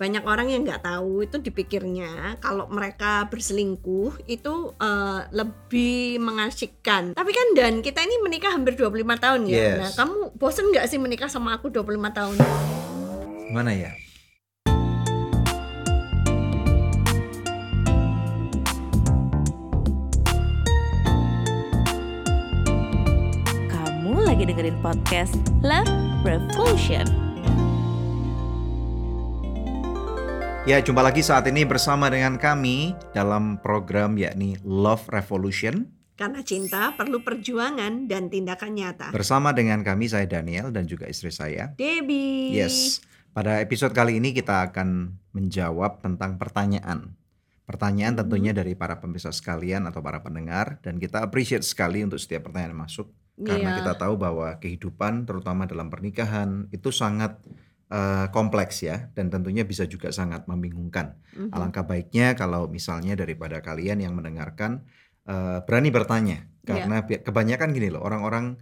banyak orang yang nggak tahu itu dipikirnya kalau mereka berselingkuh itu eh, lebih mengasyikkan. Tapi kan dan kita ini menikah hampir 25 tahun ya. Yes. Nah, kamu bosen nggak sih menikah sama aku 25 tahun? Mana ya? Kamu lagi dengerin podcast Love Revolution. Ya, jumpa lagi saat ini bersama dengan kami dalam program yakni Love Revolution. Karena cinta perlu perjuangan dan tindakan nyata. Bersama dengan kami saya Daniel dan juga istri saya. Debbie. Yes. Pada episode kali ini kita akan menjawab tentang pertanyaan. Pertanyaan Hmm. tentunya dari para pemirsa sekalian atau para pendengar dan kita appreciate sekali untuk setiap pertanyaan yang masuk karena Iya. kita tahu bahwa kehidupan terutama dalam pernikahan itu sangat eh, kompleks ya dan tentunya bisa juga sangat membingungkan. Mhm. Alangkah baiknya kalau misalnya daripada kalian yang mendengarkan eh, berani bertanya Iya. karena bi- kebanyakan gini loh orang-orang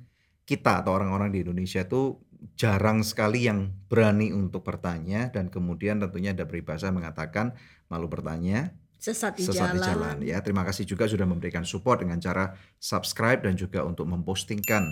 kita atau orang-orang di Indonesia itu jarang sekali yang berani untuk bertanya dan kemudian tentunya ada peribahasa mengatakan malu bertanya Sesat di sesat di jalan. jalan ya. Terima kasih juga sudah memberikan support dengan cara subscribe dan juga untuk mempostingkan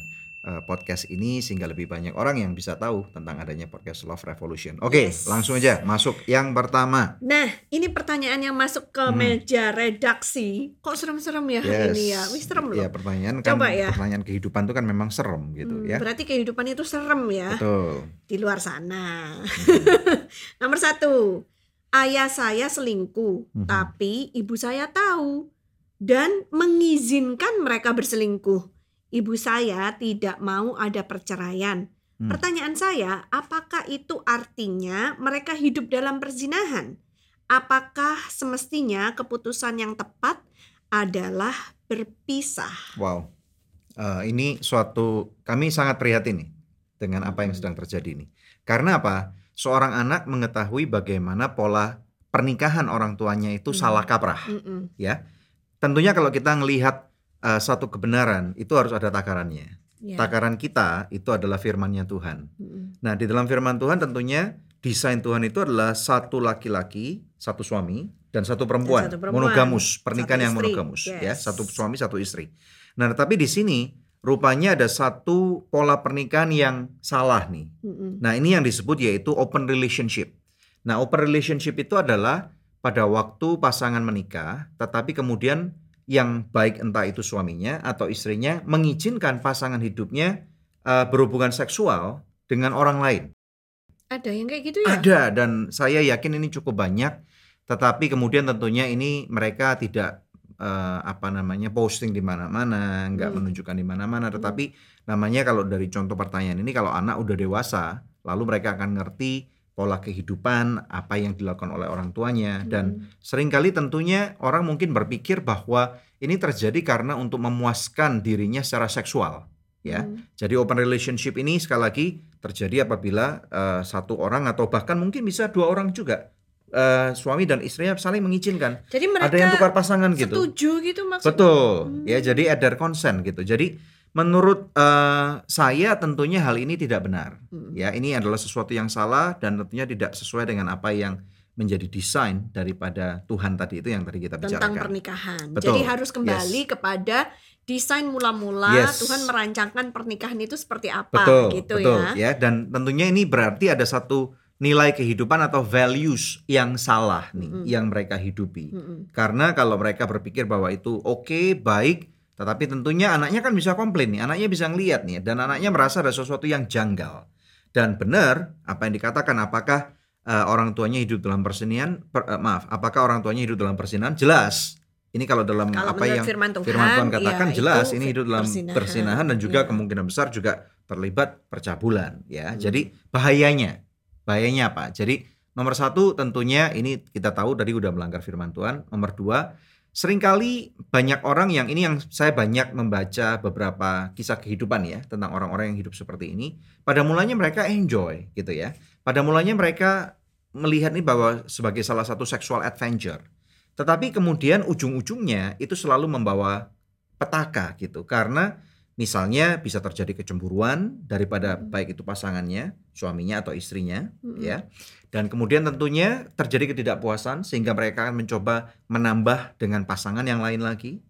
podcast ini sehingga lebih banyak orang yang bisa tahu tentang adanya podcast Love Revolution. Oke, Yes. langsung aja masuk yang pertama. Nah, ini pertanyaan yang masuk ke Hmm. meja redaksi. Kok serem-serem ya Yes. ini ya? Wih, serem loh. Ya pertanyaan kan Coba ya. pertanyaan kehidupan itu kan memang serem gitu Hmm, ya. Berarti kehidupan itu serem ya Betul. di luar sana. Nomor satu, ayah saya selingkuh, Mhm. tapi ibu saya tahu dan mengizinkan mereka berselingkuh. Ibu saya tidak mau ada perceraian. Hmm. Pertanyaan saya, apakah itu artinya mereka hidup dalam perzinahan? Apakah semestinya keputusan yang tepat adalah berpisah? Wow. Eh, ini suatu kami sangat prihatin nih dengan apa yang Mhm. sedang terjadi ini. Karena apa? Seorang anak mengetahui bagaimana pola pernikahan orang tuanya itu Hmm. salah kaprah. Mm-mm. Tentunya kalau kita melihat eh, satu kebenaran itu harus ada takarannya. Ya. Takaran kita itu adalah firman-Nya Tuhan. Mm-mm. Nah, di dalam firman Tuhan tentunya desain Tuhan itu adalah satu laki-laki, satu suami, dan satu perempuan. satu perempuan. Monogamus, pernikahan yang monogamus, ya, Yes. satu suami, satu istri. Nah, tapi di sini rupanya ada satu pola pernikahan yang salah nih. Mm-mm. Nah, ini yang disebut yaitu open relationship. Nah, open relationship itu adalah pada waktu pasangan menikah, tetapi kemudian yang baik entah itu suaminya atau istrinya mengizinkan pasangan hidupnya eh, berhubungan seksual dengan orang lain. Ada yang kayak gitu ya? Ada dan saya yakin ini cukup banyak. Tetapi kemudian tentunya ini mereka tidak eh, apa namanya posting di mana-mana, nggak Hmm. menunjukkan di mana-mana. Tetapi namanya kalau dari contoh pertanyaan ini kalau anak udah dewasa, lalu mereka akan ngerti pola kehidupan apa yang dilakukan oleh orang tuanya dan Mm. sering kali tentunya orang mungkin berpikir bahwa ini terjadi karena untuk memuaskan dirinya secara seksual, ya. Mm. Jadi open relationship ini sekali lagi terjadi apabila eh, satu orang atau bahkan mungkin bisa dua orang juga eh, suami dan istrinya saling mengizinkan. Jadi mereka Ada yang tukar pasangan gitu. setuju gitu maksudnya? Betul. Hmm. Ya, jadi ada consent gitu. Jadi menurut eh, saya tentunya hal ini tidak benar. Mm. Ya, ini adalah sesuatu yang salah dan tentunya tidak sesuai dengan apa yang menjadi desain daripada Tuhan tadi itu yang tadi kita tentang bicarakan. pernikahan. Betul. Jadi harus kembali kepada desain mula-mula Yes. Tuhan merancangkan pernikahan itu seperti apa Betul, gitu betul ya. ya. Dan tentunya ini berarti ada satu nilai kehidupan atau values yang salah nih Mm-mm. yang mereka hidupi. Mm-mm. Karena kalau mereka berpikir bahwa itu oke, baik, tetapi tentunya anaknya kan bisa komplain nih, anaknya bisa ngeliat nih dan anaknya merasa ada sesuatu yang janggal. Dan benar apa yang dikatakan apakah eh, orang tuanya hidup dalam persenian per- eh, maaf, apakah orang tuanya hidup dalam persinahan? Jelas. Ini kalau dalam Kalau apa yang firman Tuhan, firman Tuhan katakan ya, jelas ini hidup dalam persinahan. persinahan dan juga Ya. kemungkinan besar juga terlibat percabulan ya. Hmm. Jadi bahayanya, bahayanya apa? Jadi nomor satu tentunya ini kita tahu tadi udah melanggar firman Tuhan. Nomor dua sering kali banyak orang yang ini yang saya banyak membaca beberapa kisah kehidupan ya tentang orang-orang yang hidup seperti ini. Pada mulanya mereka enjoy gitu ya. Pada mulanya mereka melihat ini bahwa sebagai salah satu sexual adventure. Tetapi kemudian ujung-ujungnya itu selalu membawa petaka gitu. Karena Misalnya bisa terjadi kecemburuan daripada Mm. baik itu pasangannya, suaminya atau istrinya, Mm-mm. ya. Dan kemudian tentunya terjadi ketidakpuasan sehingga mereka akan mencoba menambah dengan pasangan yang lain lagi.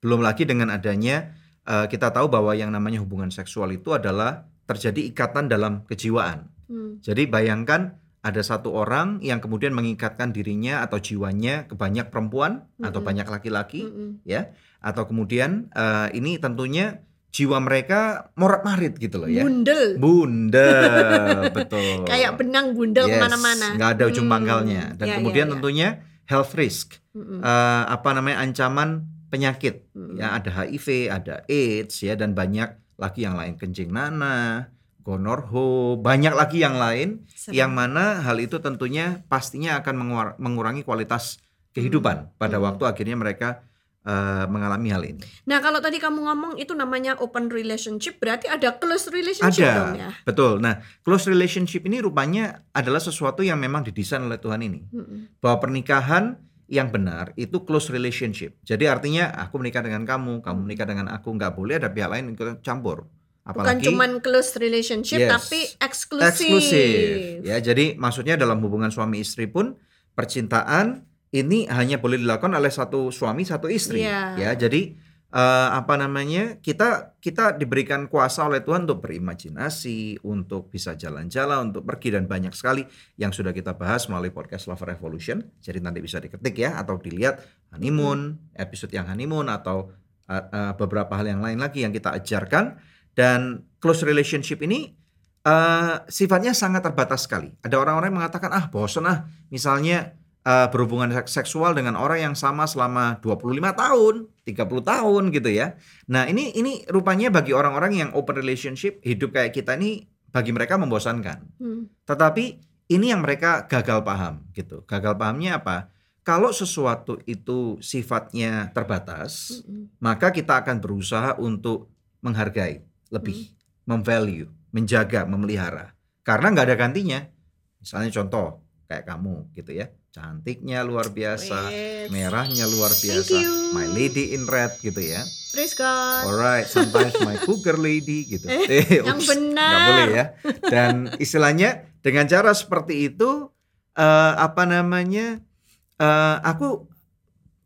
Belum lagi dengan adanya eh, kita tahu bahwa yang namanya hubungan seksual itu adalah terjadi ikatan dalam kejiwaan. Hmm. Jadi bayangkan ada satu orang yang kemudian mengikatkan dirinya atau jiwanya ke banyak perempuan atau Mm-mm. banyak laki-laki Mm-mm. ya atau kemudian eh, ini tentunya jiwa mereka morat-marit gitu loh ya. Bundel. Bundel, betul. Kayak benang bundel Yes, ke mana-mana. nggak ada ujung Hmm. pangkalnya. Dan Ya, kemudian ya, ya. tentunya health risk, Mm-mm. eh, apa namanya ancaman penyakit. Mm-mm. Ya ada HIV, ada AIDS ya dan banyak lagi yang lain kencing nanah, gonorho, banyak lagi yang lain yang mana hal itu tentunya pastinya akan mengurangi kualitas kehidupan pada Hmm. waktu akhirnya mereka eh, mengalami hal ini. Nah kalau tadi kamu ngomong itu namanya open relationship, berarti ada close relationship dong Ada, ya. betul. Nah, close relationship ini rupanya adalah sesuatu yang memang didesain oleh Tuhan ini. Mm-mm. Bahwa pernikahan yang benar itu close relationship. Jadi artinya aku menikah dengan kamu, kamu menikah dengan aku, nggak boleh ada pihak lain ikut campur. Bukan cuman close relationship Yes. tapi eksklusif. eksklusif. Ya, jadi maksudnya dalam hubungan suami istri pun percintaan ini hanya boleh dilakukan oleh satu suami satu istri. Iya. Ya, jadi eh, apa namanya kita kita diberikan kuasa oleh Tuhan untuk berimajinasi, untuk bisa jalan-jalan, untuk pergi dan banyak sekali yang sudah kita bahas melalui podcast Love Revolution. Jadi nanti bisa diketik ya atau dilihat honeymoon, episode yang honeymoon atau eh, eh, beberapa hal yang lain lagi yang kita ajarkan dan close relationship ini eh sifatnya sangat terbatas sekali. Ada orang-orang yang mengatakan ah bosan ah misalnya eh, berhubungan seks- seksual dengan orang yang sama selama 25 tahun, 30 tahun gitu ya. Nah, ini ini rupanya bagi orang-orang yang open relationship hidup kayak kita ini bagi mereka membosankan. Hmm. Tetapi ini yang mereka gagal paham gitu. Gagal pahamnya apa? Kalau sesuatu itu sifatnya terbatas, Mm-mm. maka kita akan berusaha untuk menghargai lebih, memvalue, menjaga, memelihara. Karena nggak ada gantinya. Misalnya contoh kayak kamu gitu ya, cantiknya luar biasa, merahnya luar Thank biasa, you. my lady in red gitu ya. Praise God. Alright, sometimes my cougar lady gitu. Eh, Eh, yang ups, benar. nggak boleh ya. Dan istilahnya dengan cara seperti itu eh, apa namanya? eh, aku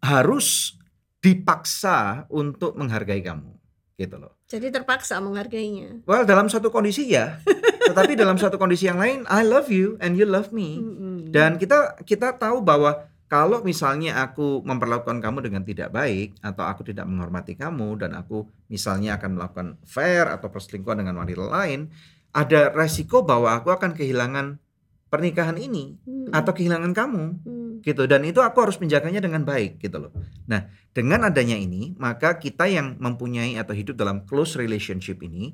harus dipaksa untuk menghargai kamu, gitu loh. Jadi terpaksa menghargainya. Well, dalam satu kondisi ya, tetapi dalam satu kondisi yang lain, I love you and you love me. Mm-mm. Dan kita kita tahu bahwa kalau misalnya aku memperlakukan kamu dengan tidak baik atau aku tidak menghormati kamu dan aku misalnya akan melakukan fair atau perselingkuhan dengan wanita lain, ada resiko bahwa aku akan kehilangan pernikahan ini Mm-mm. atau kehilangan kamu Mm. Gitu dan itu aku harus menjaganya dengan baik gitu loh. Nah, dengan adanya ini, maka kita yang mempunyai atau hidup dalam close relationship ini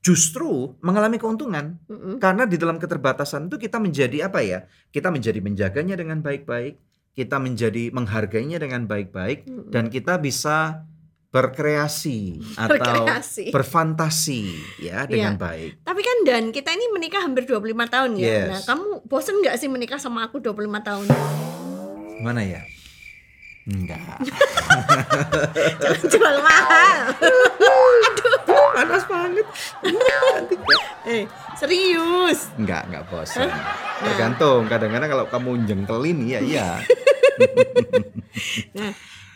justru mengalami keuntungan Mm-mm. karena di dalam keterbatasan itu kita menjadi apa ya? Kita menjadi menjaganya dengan baik-baik, kita menjadi menghargainya dengan baik-baik Mm-mm. dan kita bisa berkreasi atau Berkreasi. berfantasi ya dengan baik. Tapi kan Dan kita ini menikah hampir 25 tahun ya. Yes. Nah, kamu bosen nggak sih menikah sama aku 25 tahun? Mana ya? Enggak. Jangan jual mahal. Panas banget. eh, serius. Enggak, enggak bosan. Tergantung. Kadang-kadang kalau kamu jengkelin ya iya. Nah,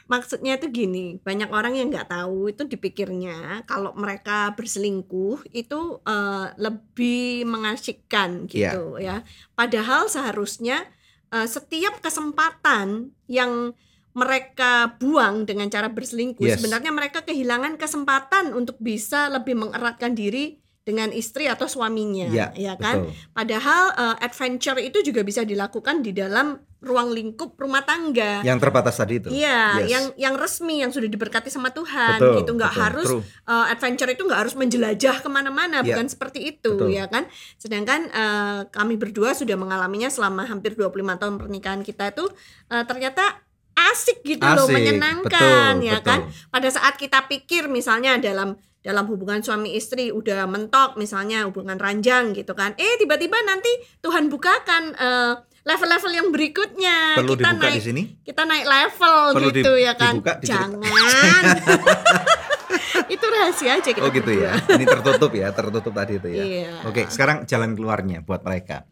maksudnya itu gini, banyak orang yang nggak tahu itu dipikirnya kalau mereka berselingkuh itu eh, lebih mengasyikkan gitu ya. Padahal seharusnya eh, setiap kesempatan yang mereka buang dengan cara berselingkuh, Yes. sebenarnya mereka kehilangan kesempatan untuk bisa lebih mengeratkan diri dengan istri atau suaminya, Iya, ya kan? betul. Padahal eh, adventure itu juga bisa dilakukan di dalam ruang lingkup rumah tangga. Yang terbatas tadi itu. Iya, Yes. yang yang resmi yang sudah diberkati sama Tuhan Betul, gitu nggak betul, harus true. uh, adventure itu nggak harus menjelajah ke mana-mana Iya, bukan seperti itu betul. ya kan sedangkan uh, kami berdua sudah mengalaminya selama hampir 25 tahun pernikahan kita itu uh, ternyata asik gitu loh Asik, menyenangkan betul, ya betul. kan pada saat kita pikir misalnya dalam dalam hubungan suami istri udah mentok misalnya hubungan ranjang gitu kan eh tiba-tiba nanti Tuhan bukakan uh, level-level yang berikutnya Perlu kita dibuka naik di sini? kita naik level Perlu gitu di- ya kan dibuka, jangan itu rahasia aja kita Oh gitu ya. berdua. Ini tertutup ya, tertutup tadi itu ya. Iya. Oke, sekarang jalan keluarnya buat mereka.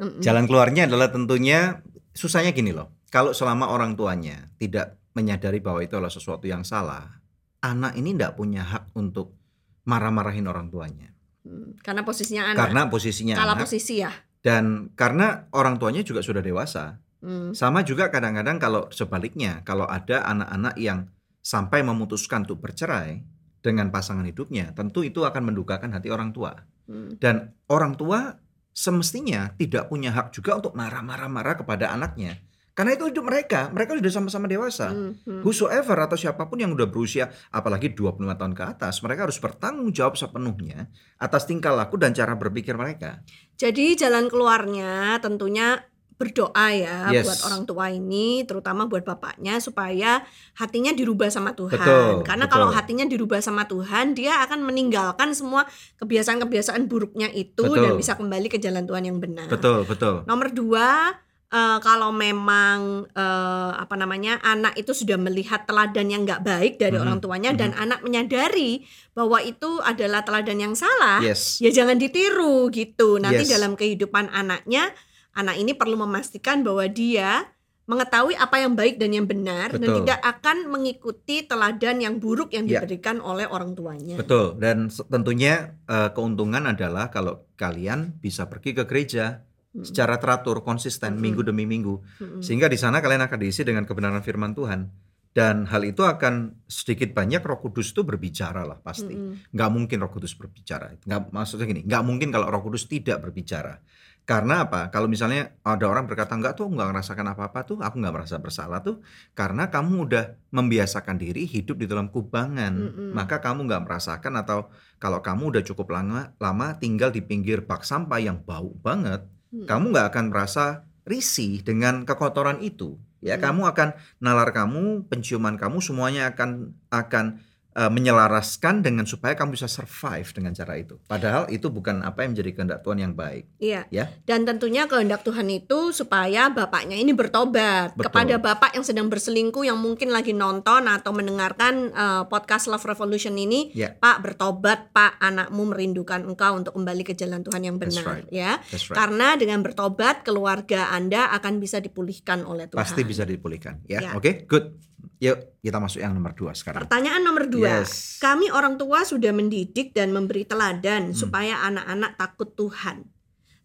Jalan keluarnya adalah tentunya susahnya gini loh. Kalau selama orang tuanya tidak menyadari bahwa itu adalah sesuatu yang salah, anak ini tidak punya hak untuk marah-marahin orang tuanya. Hmm, Karena posisinya anak. Karena posisinya Kalah anak posisi ya. dan karena orang tuanya juga sudah dewasa. Hmm. Sama juga kadang-kadang kalau sebaliknya, kalau ada anak-anak yang sampai memutuskan untuk bercerai dengan pasangan hidupnya, tentu itu akan mendukakan hati orang tua. Hmm. Dan orang tua semestinya tidak punya hak juga untuk marah-marah-marah kepada anaknya. Karena itu hidup mereka, mereka sudah sama-sama dewasa. Hmm, hmm. Whosoever atau siapa pun yang udah berusia apalagi 25 tahun ke atas, mereka harus bertanggung jawab sepenuhnya atas tingkah laku dan cara berpikir mereka. Jadi jalan keluarnya tentunya berdoa ya Yes. buat orang tua ini, terutama buat bapaknya supaya hatinya dirubah sama Tuhan. Betul, Karena betul. kalau hatinya dirubah sama Tuhan, dia akan meninggalkan semua kebiasaan-kebiasaan buruknya itu Betul. dan bisa kembali ke jalan Tuhan yang benar. Betul, betul. Nomor dua, eh, kalau memang eh, apa namanya anak itu sudah melihat teladan yang nggak baik dari Mhm, orang tuanya dan anak menyadari bahwa itu adalah teladan yang salah, Yes. ya jangan ditiru gitu. Nanti Yes. dalam kehidupan anaknya, anak ini perlu memastikan bahwa dia mengetahui apa yang baik dan yang benar dan Betul. tidak akan mengikuti teladan yang buruk yang Ya. diberikan oleh orang tuanya. Betul. Dan tentunya eh, keuntungan adalah kalau kalian bisa pergi ke gereja Mm. secara teratur, konsisten Mhm. minggu demi minggu. Mm-mm. Sehingga di sana kalian akan diisi dengan kebenaran firman Tuhan. Dan hal itu akan sedikit banyak Roh Kudus itu berbicara lah pasti. Mm-mm. Nggak mungkin Roh Kudus berbicara. Nggak maksudnya gini, nggak mungkin kalau Roh Kudus tidak berbicara. Karena apa? Kalau misalnya ada orang berkata nggak tuh nggak ngerasakan apa-apa tuh, aku nggak merasa bersalah tuh, karena kamu udah membiasakan diri hidup di dalam kubangan, Mm-mm. maka kamu nggak merasakan atau kalau kamu udah cukup lama lama tinggal di pinggir bak sampah yang bau banget, Mm. kamu nggak akan merasa risih dengan kekotoran itu. Ya, Hmm. kamu akan nalar kamu, penciuman kamu semuanya akan akan eh, menyelaraskan dengan supaya kamu bisa survive dengan cara itu. Padahal itu bukan apa yang menjadi kehendak Tuhan yang baik. Iya. Ya. Dan tentunya kehendak Tuhan itu supaya bapaknya ini bertobat Betul. kepada bapak yang sedang berselingkuh yang mungkin lagi nonton atau mendengarkan eh, podcast Love Revolution ini, Ya. Pak bertobat, Pak anakmu merindukan engkau untuk kembali ke jalan Tuhan yang That's benar, right. ya. That's right. Karena dengan bertobat keluarga Anda akan bisa dipulihkan oleh Tuhan. Pasti bisa dipulihkan. Ya, Ya. oke, good. Yuk kita masuk yang nomor dua sekarang. Pertanyaan nomor dua, Yes. kami orang tua sudah mendidik dan memberi teladan Hmm. supaya anak-anak takut Tuhan.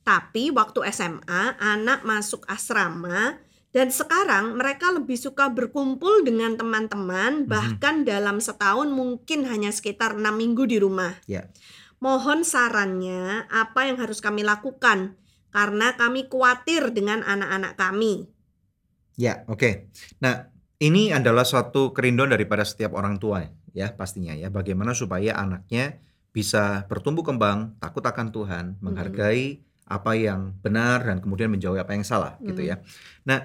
Tapi waktu SMA anak masuk asrama dan sekarang mereka lebih suka berkumpul dengan teman-teman Mhm. bahkan dalam setahun mungkin hanya sekitar enam minggu di rumah. Ya. Mohon sarannya apa yang harus kami lakukan karena kami khawatir dengan anak-anak kami. Ya, oke. Nah, ini adalah suatu kerinduan daripada setiap orang tua ya pastinya ya. Bagaimana supaya anaknya bisa bertumbuh kembang, takut akan Tuhan, menghargai apa yang benar dan kemudian menjauhi apa yang salah gitu Hmm. ya. Nah,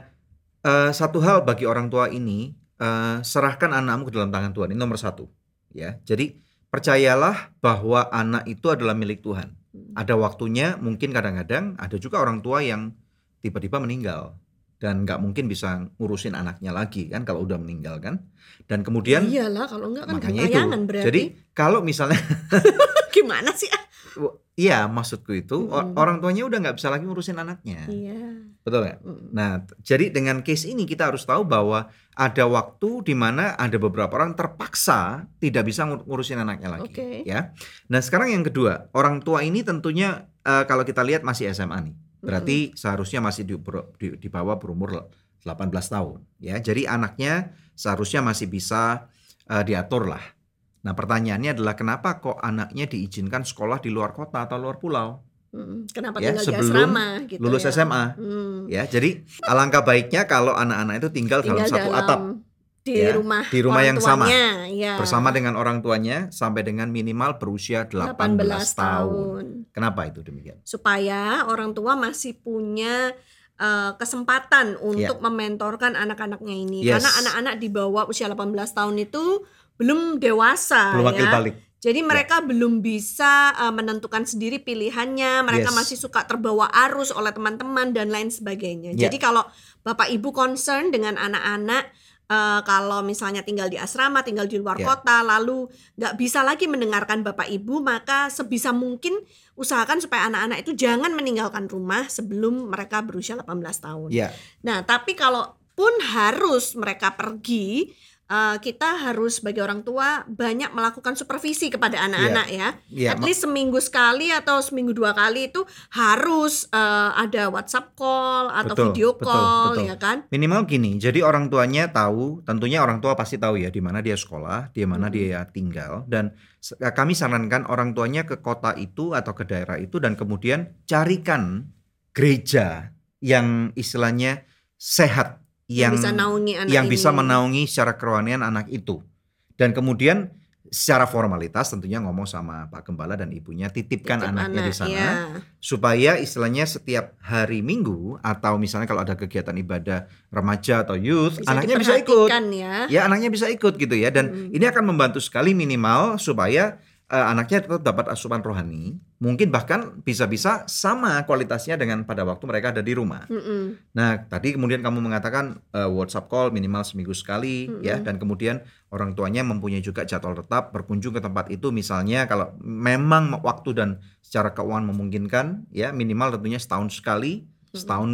eh, satu hal bagi orang tua ini eh, serahkan anakmu ke dalam tangan Tuhan. Ini nomor satu ya. Jadi percayalah bahwa anak itu adalah milik Tuhan. Hmm. Ada waktunya, mungkin kadang-kadang ada juga orang tua yang tiba-tiba meninggal dan nggak mungkin bisa ngurusin anaknya lagi kan kalau udah meninggal kan. Dan kemudian Iyalah kalau enggak kan makanya itu. berarti. Jadi kalau misalnya gimana sih? iya maksudku itu Mm-mm. orang tuanya udah nggak bisa lagi ngurusin anaknya. Iya. Betul nggak? Mm. Nah, jadi dengan case ini kita harus tahu bahwa ada waktu di mana ada beberapa orang terpaksa tidak bisa ngur- ngurusin anaknya lagi, Oke. ya. Nah, sekarang yang kedua, orang tua ini tentunya eh, kalau kita lihat masih SMA nih. Berarti seharusnya masih di, di, di bawah berumur 18 tahun, ya. Jadi anaknya seharusnya masih bisa eh, diatur lah. Nah, pertanyaannya adalah kenapa kok anaknya diizinkan sekolah di luar kota atau luar pulau? Kenapa Ya, tinggal di sebelum asrama gitu lulus ya? SMA. Hmm, Ya, jadi alangkah baiknya kalau anak-anak itu tinggal, tinggal dalam satu dalam atap di ya, rumah di rumah yang sama. ya. bersama dengan orang tuanya sampai dengan minimal berusia 18, 18 tahun. tahun. Kenapa itu demikian? supaya orang tua masih punya eh, kesempatan untuk mementorkan anak-anaknya ini Ya. Yes. karena anak-anak di bawah usia 18 tahun itu belum dewasa Belum ya. balik. Jadi mereka belum bisa uh, menentukan sendiri pilihannya, mereka Yes. masih suka terbawa arus oleh teman-teman dan lain sebagainya. Ya. Jadi kalau Bapak Ibu concern dengan anak-anak eh, kalau misalnya tinggal di asrama, tinggal di luar Ya. kota, lalu nggak bisa lagi mendengarkan bapak ibu, maka sebisa mungkin usahakan supaya anak-anak itu jangan meninggalkan rumah sebelum mereka berusia 18 tahun. Ya, Nah, tapi kalaupun harus mereka pergi, eh, kita harus sebagai orang tua banyak melakukan supervisi kepada anak-anak ya. ya, At least seminggu sekali atau seminggu dua kali itu harus eh, ada WhatsApp call atau Betul, video betul, call betul. ya kan? Minimal gini, jadi orang tuanya tahu, tentunya orang tua pasti tahu ya di mana dia sekolah, di mana Mm-mm. dia tinggal dan se- kami sarankan orang tuanya ke kota itu atau ke daerah itu dan kemudian carikan gereja yang istilahnya sehat yang bisa naungi anak yang bisa ini. menaungi secara kerohanian anak itu. Dan kemudian secara formalitas tentunya ngomong sama Pak Gembala dan ibunya titipkan Titip anaknya di anak, sana ya. supaya istilahnya setiap hari Minggu atau misalnya kalau ada kegiatan ibadah remaja atau youth Bisa anaknya bisa ikut ya. ya anaknya bisa ikut gitu ya dan Mm. ini akan membantu sekali minimal supaya eh, anaknya tetap dapat asupan rohani mungkin bahkan bisa-bisa sama kualitasnya dengan pada waktu mereka ada di rumah. Mm-mm. nah tadi kemudian kamu mengatakan eh, WhatsApp call minimal seminggu sekali ya. Mm-mm. dan kemudian orang tuanya mempunyai juga jadwal tetap berkunjung ke tempat itu. Misalnya kalau memang waktu dan secara keuangan memungkinkan ya minimal tentunya setahun sekali setahun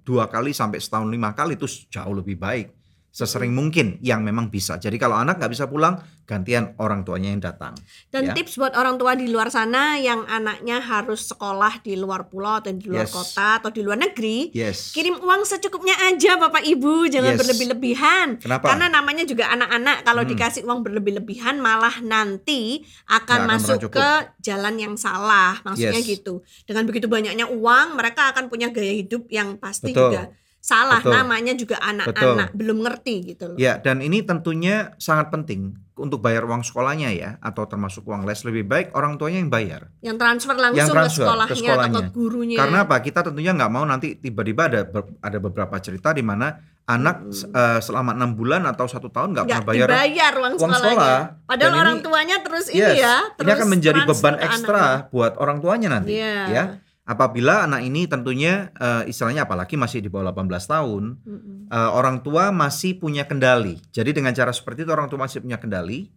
dua kali sampai setahun lima kali itu jauh lebih baik sesering mungkin yang memang bisa jadi kalau anak nggak bisa pulang gantian orang tuanya yang datang Dan Ya. tips buat orang tua di luar sana yang anaknya harus sekolah di luar pulau atau di luar Yes. kota atau di luar negeri, yes kirim uang secukupnya aja Bapak Ibu, jangan Yes. berlebih-lebihan. kenapa Karena namanya juga anak-anak kalau Hmm. dikasih uang berlebih-lebihan malah nanti akan akan masuk ke jalan yang salah. Maksudnya Yes. gitu. Dengan begitu banyaknya uang, mereka akan punya gaya hidup yang pasti Betul. juga salah. Betul. Namanya juga anak-anak, belum ngerti gitu loh. Ya, dan ini tentunya sangat penting untuk bayar uang sekolahnya ya, atau termasuk uang les lebih baik orang tuanya yang bayar. Yang transfer langsung Yang transfer ke ke sekolahnya, atau sekolahnya. ke gurunya. Karena apa? Kita tentunya nggak mau nanti tiba-tiba ada ada beberapa cerita di mana anak Hmm. eh, selama enam bulan atau satu tahun nggak pernah bayar. dibayar uang, uang sekolahnya. sekolah. Padahal Dan orang ini- tuanya terus Yes, ini ya, ini terus akan menjadi beban ekstra anaknya. buat orang tuanya nanti. Iya. Ya, apabila anak ini tentunya eh, istilahnya apalagi masih di bawah 18 tahun, Mm-mm. eh, orang tua masih punya kendali. Jadi dengan cara seperti itu orang tua masih punya kendali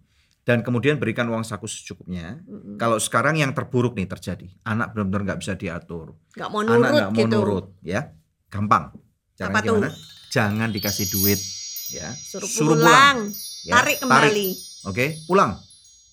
dan kemudian berikan uang saku secukupnya. Mm-mm. Kalau sekarang yang terburuk nih terjadi, anak benar-benar nggak bisa diatur, nggak mau anak nurut nggak mau gitu. nurut, ya, gampang. Caranya Apa tuh? gimana? Jangan dikasih duit, ya, Suruh, pulang, ya, tarik kembali. Oke, pulang.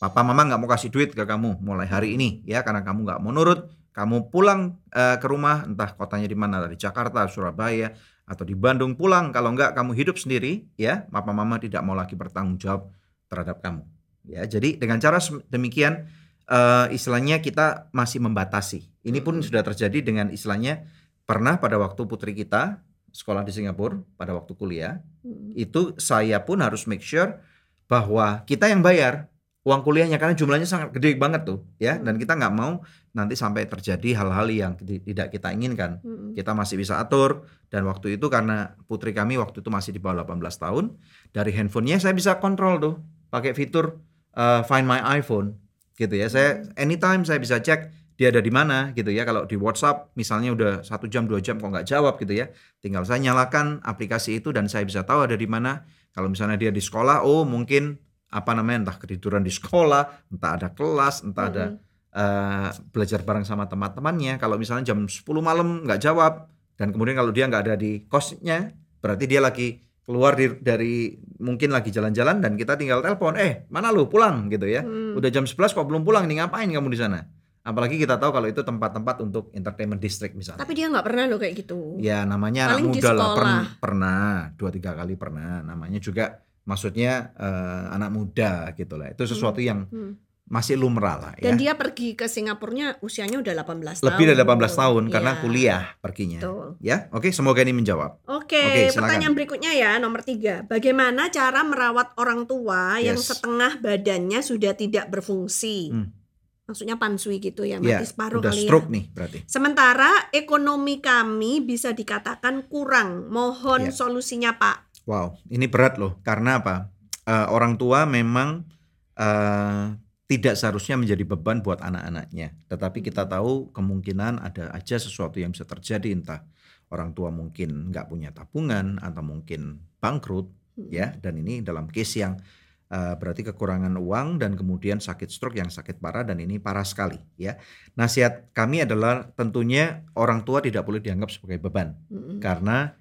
Papa mama nggak mau kasih duit ke kamu mulai hari ini, ya, karena kamu nggak mau nurut. Kamu pulang eh, ke rumah, entah kotanya di mana, di Jakarta, Surabaya, atau di Bandung pulang. Kalau nggak kamu hidup sendiri, ya, papa mama tidak mau lagi bertanggung jawab terhadap kamu. Ya, jadi dengan cara demikian, eh, istilahnya kita masih membatasi. Ini pun Mm-mm. sudah terjadi dengan istilahnya pernah pada waktu putri kita sekolah di Singapura pada waktu kuliah Mm-mm. itu saya pun harus make sure bahwa kita yang bayar uang kuliahnya karena jumlahnya sangat gede banget tuh ya. Dan kita nggak mau nanti sampai terjadi hal-hal yang ti- tidak kita inginkan. Mm-mm. kita masih bisa atur dan waktu itu karena putri kami waktu itu masih di bawah 18 tahun dari handphonenya saya bisa kontrol tuh pakai fitur uh, find my iPhone gitu ya. Saya anytime saya bisa cek dia ada di mana gitu ya. Kalau di WhatsApp misalnya udah satu jam dua jam kok nggak jawab gitu ya. Tinggal saya nyalakan aplikasi itu dan saya bisa tahu ada di mana. Kalau misalnya dia di sekolah oh mungkin apa namanya entah ketiduran di sekolah entah ada kelas entah ada Mm-mm. eh, belajar bareng sama teman-temannya. Kalau misalnya jam 10 malam nggak jawab dan kemudian kalau dia nggak ada di kosnya berarti dia lagi keluar di- dari mungkin lagi jalan-jalan dan kita tinggal telepon eh mana lu? Pulang? gitu ya. Mm. udah jam 11 kok belum pulang nih ngapain kamu di sana? Apalagi kita tahu kalau itu tempat-tempat untuk entertainment district misalnya. Tapi dia nggak pernah loh kayak gitu. ya namanya anak Paling di muda lah. Pern- pernah dua tiga kali pernah. Namanya juga maksudnya eh, anak muda gitu lah itu sesuatu yang Hmm. masih lumrah lah ya Dan dia pergi ke Singapurnya usianya udah 18 tahun. lebih dari 18 tahun karena Iya. kuliah perginya Betul. ya oke semoga ini menjawab Oke, Oke, silakan. pertanyaan berikutnya ya nomor tiga. Bagaimana cara merawat orang tua yang Yes. setengah badannya sudah tidak berfungsi? Hmm. Maksudnya pansui gitu ya, ya mati separuh udah kali stroke ya. nih berarti Sementara ekonomi kami bisa dikatakan kurang. Mohon Ya. solusinya Pak. Wow ini berat loh. Karena apa? Eh, orang tua memang eh, tidak seharusnya menjadi beban buat anak-anaknya. Tetapi kita tahu kemungkinan ada aja sesuatu yang bisa terjadi entah orang tua mungkin nggak punya tabungan atau mungkin bangkrut ya. Dan ini dalam case yang uh, berarti kekurangan uang dan kemudian sakit stroke yang sakit parah dan ini parah sekali ya. Nasihat kami adalah tentunya orang tua tidak boleh dianggap sebagai beban. Mm-mm. karena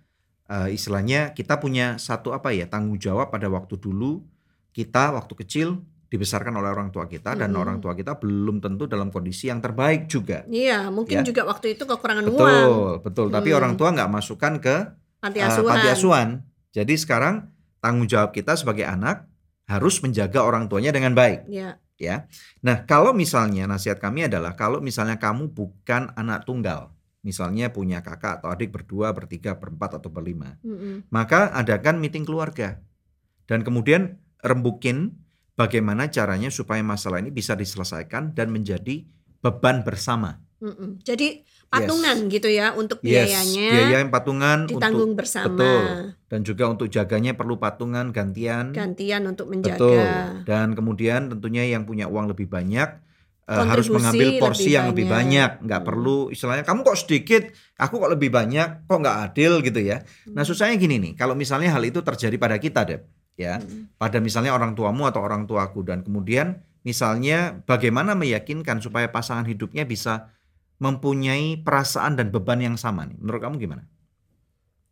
uh, istilahnya kita punya satu apa ya tanggung jawab pada waktu dulu kita waktu kecil dibesarkan oleh orang tua kita dan orang tua kita belum tentu dalam kondisi yang terbaik juga. Iya, Ya. mungkin juga waktu itu kekurangan uang. Betul, betul. Tapi Hmm. orang tua nggak masukkan ke Panti uh, asuhan. panti asuhan. Jadi sekarang tanggung jawab kita sebagai anak harus menjaga orang tuanya dengan baik. Ya. ya. Nah, kalau misalnya nasihat kami adalah kalau misalnya kamu bukan anak tunggal, misalnya punya kakak atau adik berdua, bertiga, berempat atau berlima, Mm-mm. maka adakan meeting keluarga dan kemudian rembukin bagaimana caranya supaya masalah ini bisa diselesaikan dan menjadi beban bersama. Mm-mm. Jadi patungan gitu ya untuk Yes, biayanya biaya yang patungan ditanggung untuk bersama. betul. dan juga untuk jaganya perlu patungan gantian. Gantian untuk menjaga. Betul. Dan kemudian tentunya yang punya uang lebih banyak eh, harus mengambil porsi lebih yang lebih banyak. Nggak Hmm. perlu istilahnya kamu kok sedikit, aku kok lebih banyak, kok nggak adil gitu ya. Nah Hmm. susahnya gini nih, kalau misalnya hal itu terjadi pada kita Deb, ya, Mm. pada misalnya orang tuamu atau orang tuaku dan kemudian misalnya bagaimana meyakinkan supaya pasangan hidupnya bisa mempunyai perasaan dan beban yang sama nih. Menurut kamu gimana?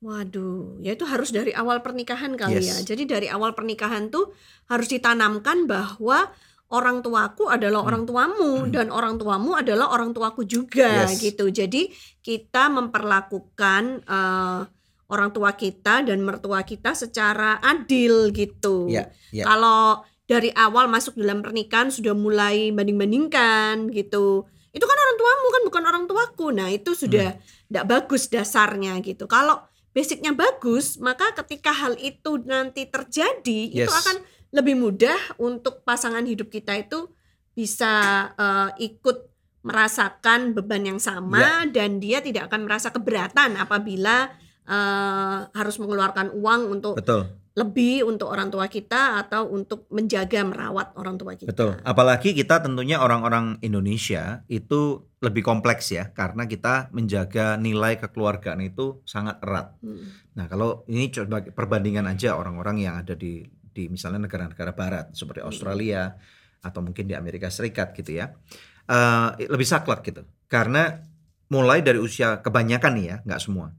Waduh, ya itu harus dari awal pernikahan kali Yes. ya. Jadi dari awal pernikahan tuh harus ditanamkan bahwa orang tuaku adalah Hmm. orang tuamu dan orang tuamu adalah orang tuaku juga Yes. gitu. Jadi kita memperlakukan eh, orang tua kita dan mertua kita secara adil gitu. Ya, ya. Kalau dari awal masuk dalam pernikahan sudah mulai banding-bandingkan gitu. Itu kan orang tuamu kan bukan orang tuaku. Nah, itu sudah Hmm. tidak bagus dasarnya gitu. Kalau basicnya bagus, maka ketika hal itu nanti terjadi, itu Yes. akan lebih mudah untuk pasangan hidup kita itu bisa eh, ikut merasakan beban yang sama dan dia tidak akan merasa keberatan apabila eh, harus mengeluarkan uang untuk Betul. lebih untuk orang tua kita atau untuk menjaga merawat orang tua kita. Betul. Apalagi kita tentunya orang-orang Indonesia itu lebih kompleks ya karena kita menjaga nilai kekeluargaan itu sangat erat. Hmm. Nah, kalau ini coba perbandingan aja orang-orang yang ada di di misalnya negara-negara barat seperti Australia atau mungkin di Amerika Serikat gitu ya. eh, lebih saklek gitu. Karena mulai dari usia kebanyakan nih ya, nggak semua.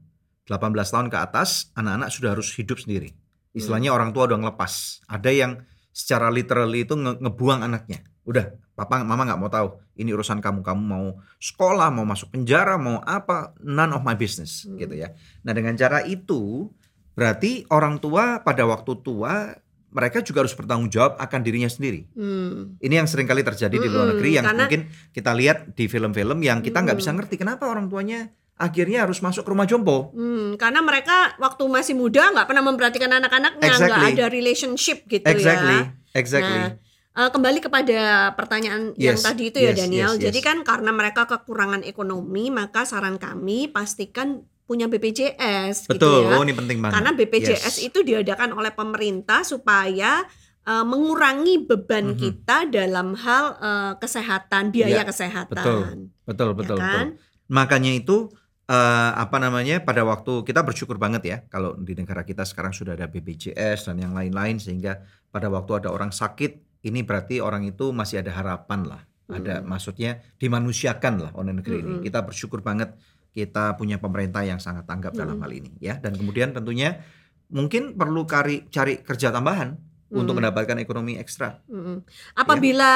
18 tahun ke atas anak-anak sudah harus hidup sendiri. Istilahnya orang tua udah ngelepas. Ada yang secara literally itu nge- ngebuang anaknya. Udah, papa mama nggak mau tahu. Ini urusan kamu. Kamu mau sekolah, mau masuk penjara, mau apa, none of my business Hmm. gitu ya. Nah, dengan cara itu berarti orang tua pada waktu tua mereka juga harus bertanggung jawab akan dirinya sendiri. Hmm. Ini yang sering kali terjadi di luar Mm-mm, negeri yang karena- mungkin kita lihat di film-film yang kita nggak Mm. bisa ngerti kenapa orang tuanya akhirnya harus masuk ke rumah jompo. Hmm, karena mereka waktu masih muda nggak pernah memperhatikan anak-anaknya, nggak Exactly. ada relationship gitu Exactly, ya. exactly. Nah, Eh, kembali kepada pertanyaan yang Yes, tadi itu ya yes, Daniel. yes, Jadi yes. kan karena mereka kekurangan ekonomi, maka saran kami pastikan punya BPJS Betul, gitu ya. oh ini penting banget. Karena BPJS Yes. itu diadakan oleh pemerintah supaya eh, mengurangi beban Mhm. kita dalam hal eh, kesehatan, biaya Ya, kesehatan. betul, betul, Ya kan? betul. Makanya itu eh, apa namanya pada waktu kita bersyukur banget ya kalau di negara kita sekarang sudah ada BPJS dan yang lain-lain sehingga pada waktu ada orang sakit ini berarti orang itu masih ada harapan lah. Ada Mm. maksudnya dimanusiakan lah oleh negeri ini. Mm-mm. Kita bersyukur banget kita punya pemerintah yang sangat tanggap dalam Mm. hal ini ya. Dan kemudian tentunya mungkin perlu cari cari kerja tambahan untuk Mm. mendapatkan ekonomi ekstra. Mm-mm. Apabila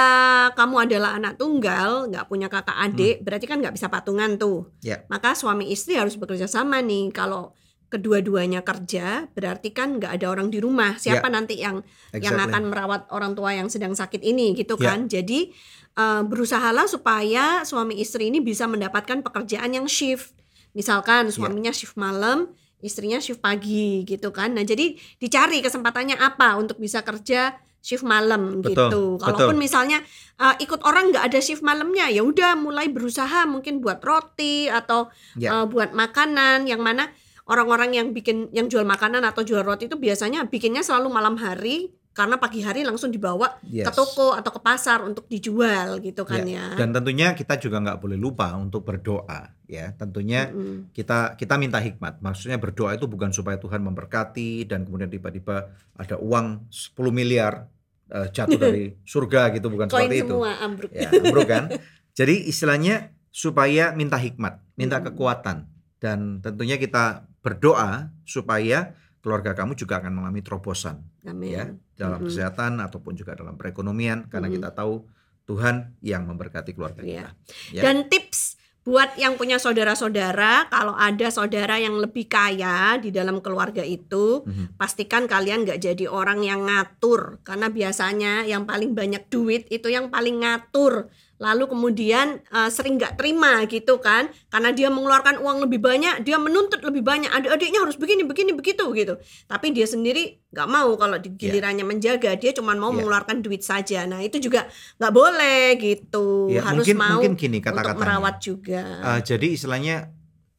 kamu adalah anak tunggal, nggak punya kakak adik, berarti kan nggak bisa patungan tuh. Hmm. Ya. Maka suami istri harus bekerja sama nih. Kalau kedua-duanya kerja, berarti kan nggak ada orang di rumah. Siapa nanti yang yang Ya. Exactly. akan merawat orang tua yang sedang sakit ini, gitu Ya. kan? Jadi eh, berusahalah supaya suami istri ini bisa mendapatkan pekerjaan yang shift. Ya. Misalkan suaminya shift malam, istrinya shift pagi, gitu kan? Nah jadi dicari kesempatannya apa untuk bisa kerja shift malam Betul, gitu. betul. Kalaupun misalnya uh, ikut orang nggak ada shift malamnya, ya udah mulai berusaha mungkin buat roti atau Ya. uh, buat makanan yang mana orang-orang yang bikin yang jual makanan atau jual roti itu biasanya bikinnya selalu malam hari karena pagi hari langsung dibawa ke Yes. toko atau ke pasar untuk dijual gitu kan Ya, ya. Dan tentunya kita juga nggak boleh lupa untuk berdoa ya. Tentunya Mm-mm. kita kita minta hikmat. Maksudnya berdoa itu bukan supaya Tuhan memberkati dan kemudian tiba-tiba ada uang 10 miliar eh, jatuh dari surga gitu bukan Koin seperti itu. semua ambruk. Ya, bro kan. Jadi istilahnya supaya minta hikmat, minta Mm-mm. kekuatan dan tentunya kita berdoa supaya keluarga kamu juga akan mengalami terobosan Amin. ya dalam Mm-mm. kesehatan ataupun juga dalam perekonomian karena Mm-mm. kita tahu Tuhan yang memberkati keluarga Iya. kita. Ya. Dan tips buat yang punya saudara-saudara, kalau ada saudara yang lebih kaya di dalam keluarga itu, Mhm. pastikan kalian nggak jadi orang yang ngatur, karena biasanya yang paling banyak duit itu yang paling ngatur. Lalu kemudian eh, sering nggak terima gitu kan, karena dia mengeluarkan uang lebih banyak, dia menuntut lebih banyak, adik-adiknya harus begini, begini, begitu gitu. Tapi dia sendiri nggak mau kalau di gilirannya menjaga, dia cuma mau Iya. mengeluarkan duit saja. Nah itu juga nggak boleh gitu, Ya, harus mungkin mau mungkin gini untuk kata-katanya. merawat juga. Eh, jadi istilahnya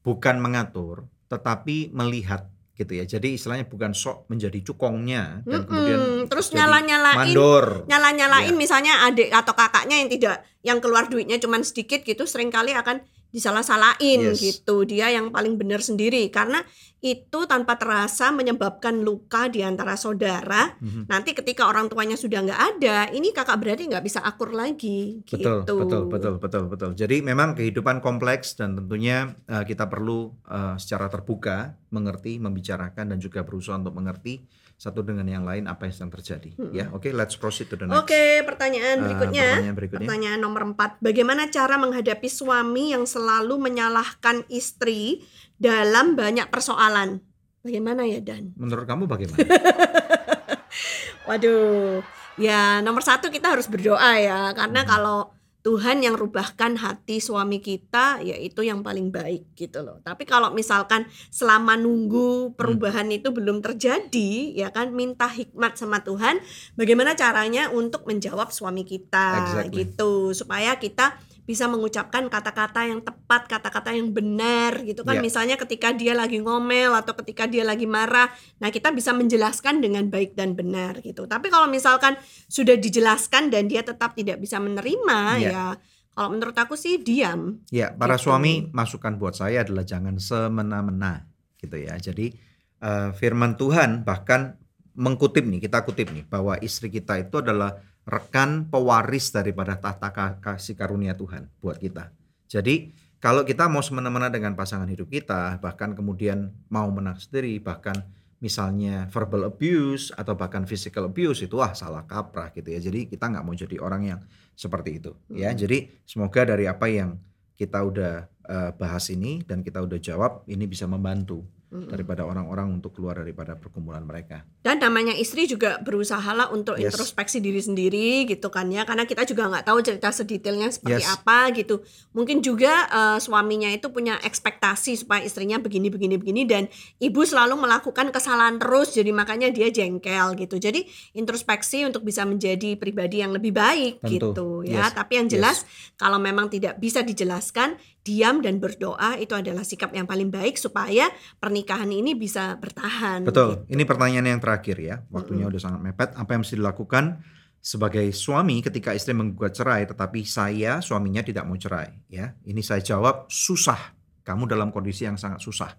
bukan mengatur tetapi melihat gitu ya. Jadi istilahnya bukan sok menjadi cukongnya dan Mm-mm. kemudian terus nyala-nyalain mandor. nyala-nyalain Ya. misalnya adik atau kakaknya yang tidak yang keluar duitnya cuma sedikit gitu sering kali akan disalah-salahin Yes. gitu dia yang paling benar sendiri karena itu tanpa terasa menyebabkan luka di antara saudara Mhm. nanti ketika orang tuanya sudah nggak ada ini kakak beradik nggak bisa akur lagi Betul, gitu betul, betul, betul, betul. Jadi memang kehidupan kompleks dan tentunya eh, kita perlu eh, secara terbuka mengerti, membicarakan dan juga berusaha untuk mengerti satu dengan yang lain apa yang sedang terjadi. Ya, oke, let's proceed to the next. Oke, pertanyaan eh, berikutnya. pertanyaan berikutnya. Pertanyaan nomor 4. Bagaimana cara menghadapi suami yang selalu menyalahkan istri dalam banyak persoalan? Bagaimana ya Dan? Menurut kamu bagaimana? Waduh, ya nomor satu kita harus berdoa ya, karena Hmm. kalau Tuhan yang rubahkan hati suami kita, ya itu yang paling baik gitu loh. Tapi kalau misalkan selama nunggu perubahan itu belum terjadi, ya kan minta hikmat sama Tuhan, bagaimana caranya untuk menjawab suami kita Exactly. gitu, supaya kita bisa mengucapkan kata-kata yang tepat, kata-kata yang benar gitu kan. Ya. Misalnya ketika dia lagi ngomel atau ketika dia lagi marah, nah kita bisa menjelaskan dengan baik dan benar gitu. Tapi kalau misalkan sudah dijelaskan dan dia tetap tidak bisa menerima, Ya. ya kalau menurut aku sih diam. Ya, para Gitu. suami masukan buat saya adalah jangan semena-mena gitu ya. Jadi eh, firman Tuhan bahkan mengkutip nih, kita kutip nih bahwa istri kita itu adalah rekan pewaris daripada tahta ka- kasih karunia Tuhan buat kita. Jadi kalau kita mau semena-mena dengan pasangan hidup kita, bahkan kemudian mau menang sendiri, bahkan misalnya verbal abuse atau bahkan physical abuse itu wah salah kaprah gitu ya. Jadi kita nggak mau jadi orang yang seperti itu ya. Hmm. Jadi semoga dari apa yang kita udah eh, bahas ini dan kita udah jawab ini bisa membantu Daripada orang-orang untuk keluar daripada pergumulan mereka. Dan namanya istri juga berusahalah untuk Yes. introspeksi diri sendiri gitu kan ya, karena kita juga nggak tahu cerita sedetailnya seperti Yes. apa gitu. Mungkin juga eh, suaminya itu punya ekspektasi supaya istrinya begini begini begini dan ibu selalu melakukan kesalahan terus, jadi makanya dia jengkel gitu. Jadi introspeksi untuk bisa menjadi pribadi yang lebih baik Tentu. gitu ya. Yes. Tapi yang Yes. jelas kalau memang tidak bisa dijelaskan, diam dan berdoa itu adalah sikap yang paling baik supaya pernikahan ini bisa bertahan. Betul. gitu. Ini pertanyaan yang terakhir ya. Waktunya udah sangat mepet. Apa yang mesti dilakukan sebagai suami ketika istri menggugat cerai tetapi saya suaminya tidak mau cerai ya. Ini saya jawab susah. Kamu dalam kondisi yang sangat susah.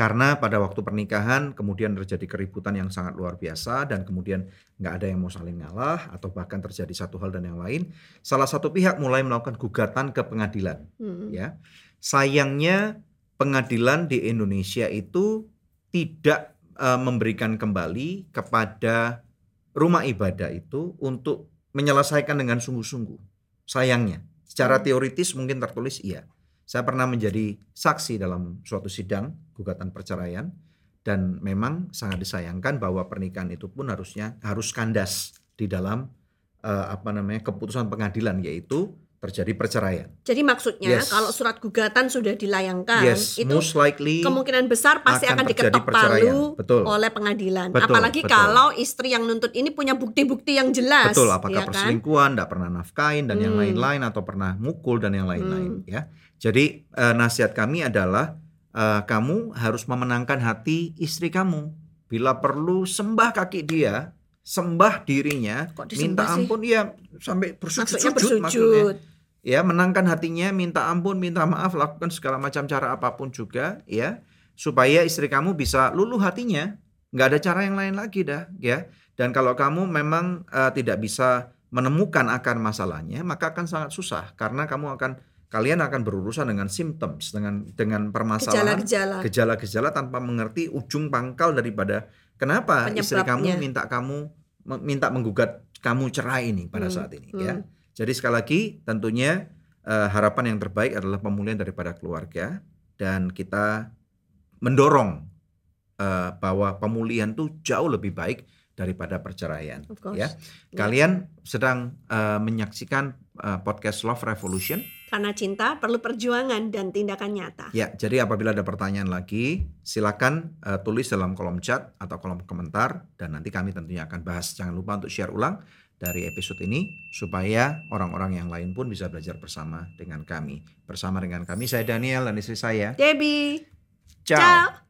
Karena pada waktu pernikahan kemudian terjadi keributan yang sangat luar biasa dan kemudian nggak ada yang mau saling ngalah atau bahkan terjadi satu hal dan yang lain. Salah satu pihak mulai melakukan gugatan ke pengadilan Mm. ya. Sayangnya pengadilan di Indonesia itu tidak eh, memberikan kembali kepada rumah ibadah itu untuk menyelesaikan dengan sungguh-sungguh. Sayangnya, secara Hmm. teoritis mungkin tertulis iya. Saya pernah menjadi saksi dalam suatu sidang gugatan perceraian dan memang sangat disayangkan bahwa pernikahan itu pun harusnya harus kandas di dalam eh, apa namanya keputusan pengadilan yaitu terjadi perceraian. Jadi maksudnya Yes. kalau surat gugatan sudah dilayangkan yes, itu most likely kemungkinan besar pasti akan akan, diketok palu Betul. oleh pengadilan. Betul, Apalagi betul. kalau istri yang nuntut ini punya bukti-bukti yang jelas. Betul, apakah ya kan? perselingkuhan, tidak pernah nafkain dan yang Hmm. lain-lain atau pernah mukul dan yang lain-lain Hmm. ya. Jadi eh, nasihat kami adalah eh, kamu harus memenangkan hati istri kamu. Bila perlu sembah kaki dia sembah dirinya, Kok minta sih? ampun ya sampai Maksudnya bersujud-sujud bersujud. maksudnya. Ya, menangkan hatinya, minta ampun, minta maaf, lakukan segala macam cara apa pun juga ya, supaya istri kamu bisa luluh hatinya. nggak ada cara yang lain lagi dah, ya. Dan kalau kamu memang eh, tidak bisa menemukan akar masalahnya, maka akan sangat susah karena kamu akan kalian akan berurusan dengan symptoms, dengan dengan permasalahan Gejala-gejala. tanpa mengerti ujung pangkal daripada kenapa istri kamu minta kamu minta menggugat kamu cerai ini pada Hmm, saat ini ya. hmm. Jadi sekali lagi tentunya eh, harapan yang terbaik adalah pemulihan daripada keluarga dan kita mendorong eh, bahwa pemulihan itu jauh lebih baik daripada perceraian ya. Ya. Kalian sedang eh, menyaksikan eh, podcast Love Revolution Karena cinta perlu perjuangan dan tindakan nyata. Ya, jadi apabila ada pertanyaan lagi, silakan eh, tulis dalam kolom chat atau kolom komentar dan nanti kami tentunya akan bahas. Jangan lupa untuk share ulang dari episode ini supaya orang-orang yang lain pun bisa belajar bersama dengan kami. Bersama dengan kami saya Daniel dan istri saya. Debbie. Ciao. Ciao.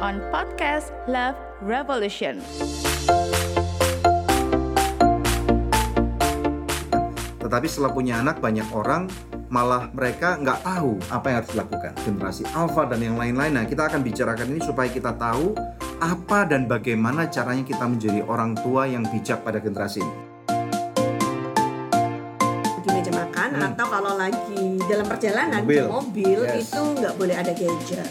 on podcast Love Revolution. Tetapi setelah punya anak banyak orang malah mereka nggak tahu apa yang harus dilakukan. Generasi alpha dan yang lain-lain. Nah kita akan bicarakan ini supaya kita tahu apa dan bagaimana caranya kita menjadi orang tua yang bijak pada generasi ini. Di meja makan Hmm. atau kalau lagi dalam perjalanan Mobil. di mobil Yes. itu nggak boleh ada gadget.